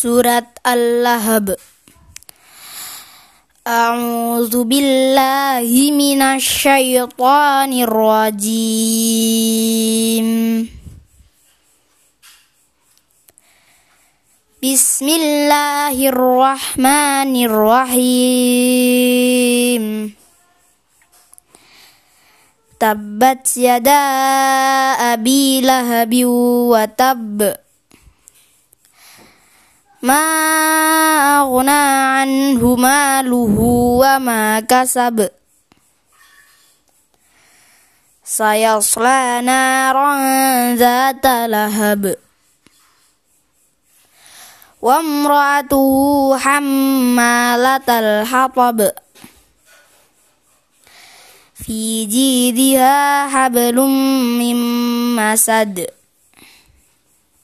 Surat Al-Lahab A'udzu billahi minasyaitonir rajim Bismillahirrahmanirrahim Tabbat yada abi lahabi wa tabb ما أغنى عنه ماله وما كسب سيصلى نارا ذات لهب وامرأته حمالة الحطب في جيدها حبل من مسد